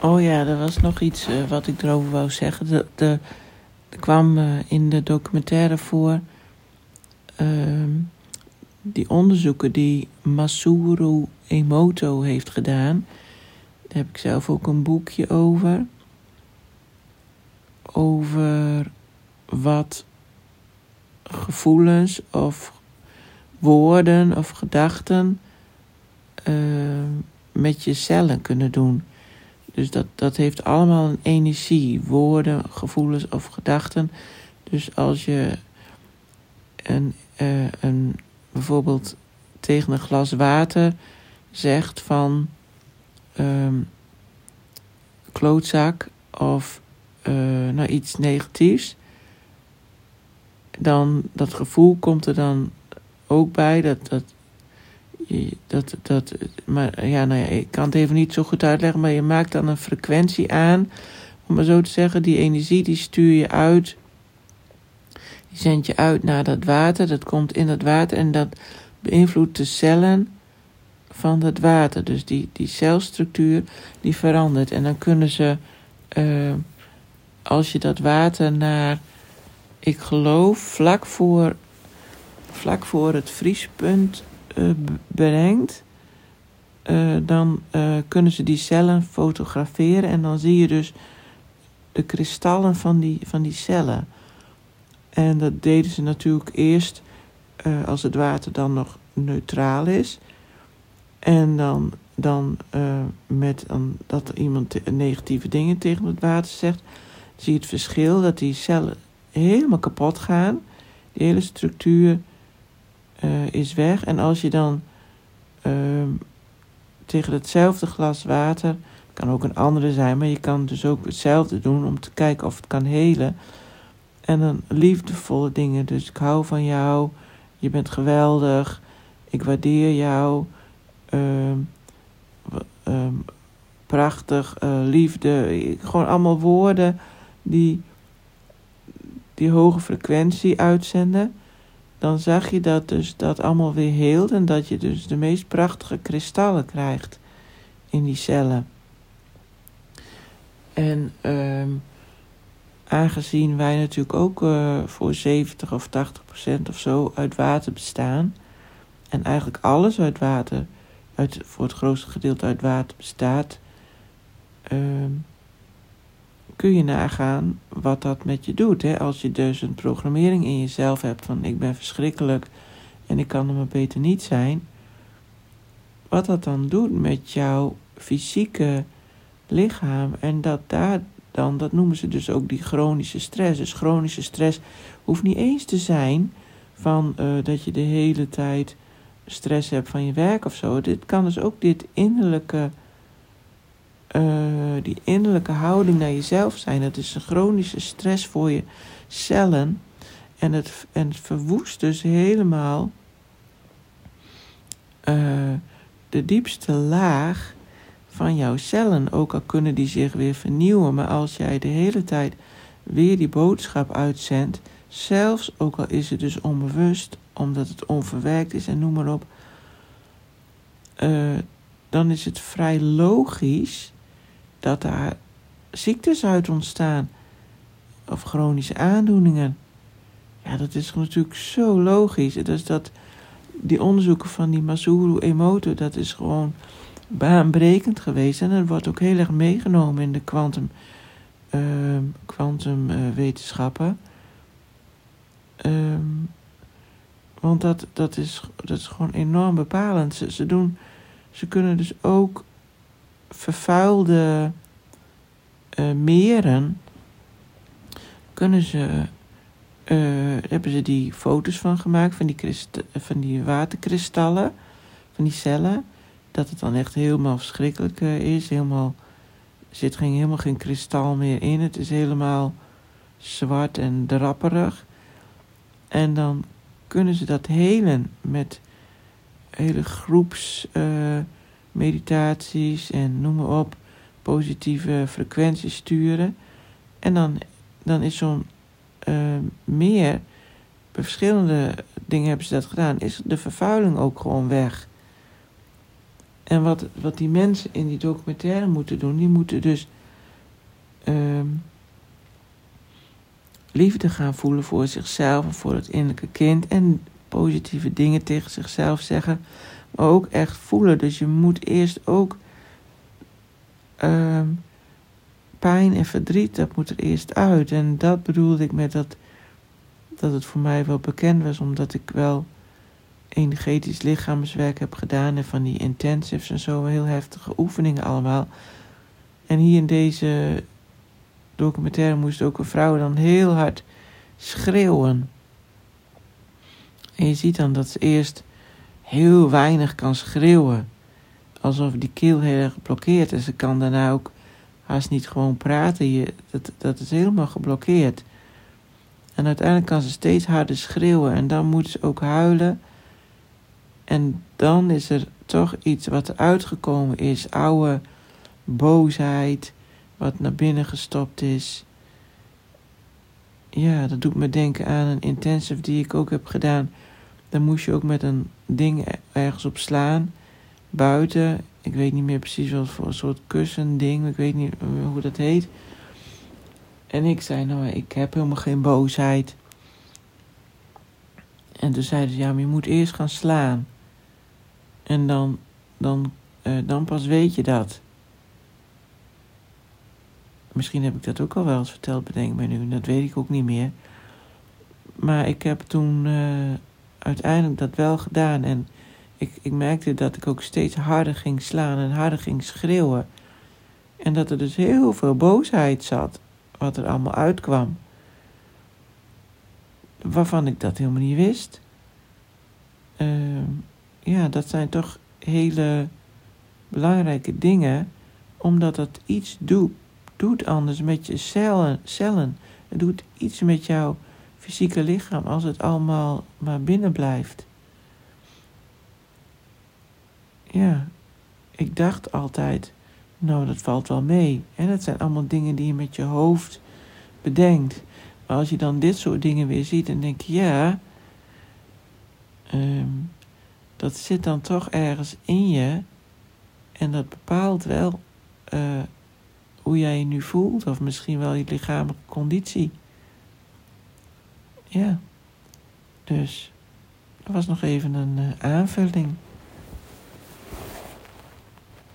Oh ja, er was nog iets uh, wat ik erover wou zeggen. De, de, er kwam uh, in de documentaire voor uh, die onderzoeken die Masuru Emoto heeft gedaan. Daar heb ik zelf ook een boekje over. Over wat gevoelens of woorden of gedachten uh, met je cellen kunnen doen. Dus dat, dat heeft allemaal een energie, woorden, gevoelens of gedachten. Dus als je een, uh, een, bijvoorbeeld tegen een glas water zegt van um, klootzak of uh, nou iets negatiefs, dan dat gevoel komt er dan ook bij dat, dat dat, dat, maar ja, nou ja, ik kan het even niet zo goed uitleggen, maar je maakt dan een frequentie aan, om maar zo te zeggen. Die energie die stuur je uit, die zend je uit naar dat water, dat komt in dat water en dat beïnvloedt de cellen van dat water. Dus die, die celstructuur die verandert. En dan kunnen ze, uh, als je dat water naar, ik geloof, vlak voor, vlak voor het vriespunt uh, brengt, uh, dan uh, kunnen ze die cellen fotograferen en dan zie je dus de kristallen van die, van die cellen. En dat deden ze natuurlijk eerst als het water dan nog neutraal is. En dan, dan met dan, dat iemand negatieve dingen tegen het water zegt, zie je het verschil dat die cellen helemaal kapot gaan. Die hele structuur uh, is weg. En als je dan uh, tegen hetzelfde glas water, kan ook een andere zijn, maar je kan dus ook hetzelfde doen om te kijken of het kan helen. En dan liefdevolle dingen. Dus ik hou van jou, je bent geweldig, ik waardeer jou, um, um, prachtig, uh, liefde. Gewoon allemaal woorden die die hoge frequentie uitzenden dan zag je dat dus dat allemaal weer heelt en dat je dus de meest prachtige kristallen krijgt in die cellen. En um, aangezien wij natuurlijk ook uh, voor 70 of 80 procent of zo uit water bestaan, en eigenlijk alles uit water, uit, voor het grootste gedeelte uit water bestaat, um, kun je nagaan wat dat met je doet. Hè? Als je dus een programmering in jezelf hebt van ik ben verschrikkelijk en ik kan er maar beter niet zijn. Wat dat dan doet met jouw fysieke lichaam en dat daar dan, dat noemen ze dus ook die chronische stress. Dus chronische stress hoeft niet eens te zijn van uh, dat je de hele tijd stress hebt van je werk of zo. Dit kan dus ook dit innerlijke uh, die innerlijke houding naar jezelf zijn. Dat is een chronische stress voor je cellen. En het, en verwoest dus helemaal uh, de diepste laag van jouw cellen. Ook al kunnen die zich weer vernieuwen. Maar als jij de hele tijd weer die boodschap uitzendt. Zelfs ook al is het dus onbewust, omdat het onverwerkt is en noem maar op. Uh, dan is het vrij logisch dat daar ziektes uit ontstaan of chronische aandoeningen. Ja, dat is natuurlijk zo logisch. Dus dat die onderzoeken van die Masuru Emoto, dat is gewoon baanbrekend geweest. En dat wordt ook heel erg meegenomen in de kwantumwetenschappen. Uh, um, want dat, dat, is, dat is gewoon enorm bepalend. Ze, ze, doen, ze kunnen dus ook vervuilde uh, meren kunnen ze, uh, hebben ze die foto's van gemaakt van die, van die waterkristallen, van die cellen. Dat het dan echt helemaal verschrikkelijk uh, is. Helemaal, er zit geen, helemaal geen kristal meer in. Het is helemaal zwart en drapperig. En dan kunnen ze dat helen met hele groeps meditaties en noem maar op, positieve frequenties sturen. En dan, dan is zo'n uh, meer, bij verschillende dingen hebben ze dat gedaan, is de vervuiling ook gewoon weg. En wat, wat die mensen in die documentaire moeten doen, die moeten dus ehm, liefde gaan voelen voor zichzelf en voor het innerlijke kind. En positieve dingen tegen zichzelf zeggen. Ook echt voelen. Dus je moet eerst ook ehm, pijn en verdriet, dat moet er eerst uit. En dat bedoelde ik met dat, dat het voor mij wel bekend was, omdat ik wel energetisch lichaamswerk heb gedaan en van die intensives en zo, heel heftige oefeningen allemaal. En hier in deze documentaire moest ook een vrouw dan heel hard schreeuwen. En je ziet dan dat ze eerst heel weinig kan schreeuwen. Alsof die keel erg geblokkeerd is. Ze kan daarna ook haast niet gewoon praten. Je, dat, dat is helemaal geblokkeerd. En uiteindelijk kan ze steeds harder schreeuwen. En dan moet ze ook huilen. En dan is er toch iets wat uitgekomen is. Oude boosheid. Wat naar binnen gestopt is. Ja, dat doet me denken aan een intensive die ik ook heb gedaan. Dan moest je ook met een ding ergens op slaan. Buiten. Ik weet niet meer precies wat voor een soort kussending. Ik weet niet hoe dat heet. En ik zei, nou, ik heb helemaal geen boosheid. En toen zeiden ze, ja, maar je moet eerst gaan slaan. En dan, dan, uh, dan pas weet je dat. Misschien heb ik dat ook al wel eens verteld, bedenk me nu. Dat weet ik ook niet meer. Maar ik heb toen uh, uiteindelijk dat wel gedaan. En ik, ik merkte dat ik ook steeds harder ging slaan en harder ging schreeuwen. En dat er dus heel veel boosheid zat, wat er allemaal uitkwam. Waarvan ik dat helemaal niet wist. Uh, ja, dat zijn toch hele belangrijke dingen, omdat het iets doet, doet anders met je cellen, cellen. Het doet iets met jouw fysieke lichaam als het allemaal maar binnen blijft. Ja, ik dacht altijd, nou dat valt wel mee. En dat zijn allemaal dingen die je met je hoofd bedenkt. Maar als je dan dit soort dingen weer ziet, dan denk je, ja, um, dat zit dan toch ergens in je. En dat bepaalt wel uh, hoe jij je nu voelt, of misschien wel je lichamelijke conditie. Ja, dus dat was nog even een uh, aanvulling.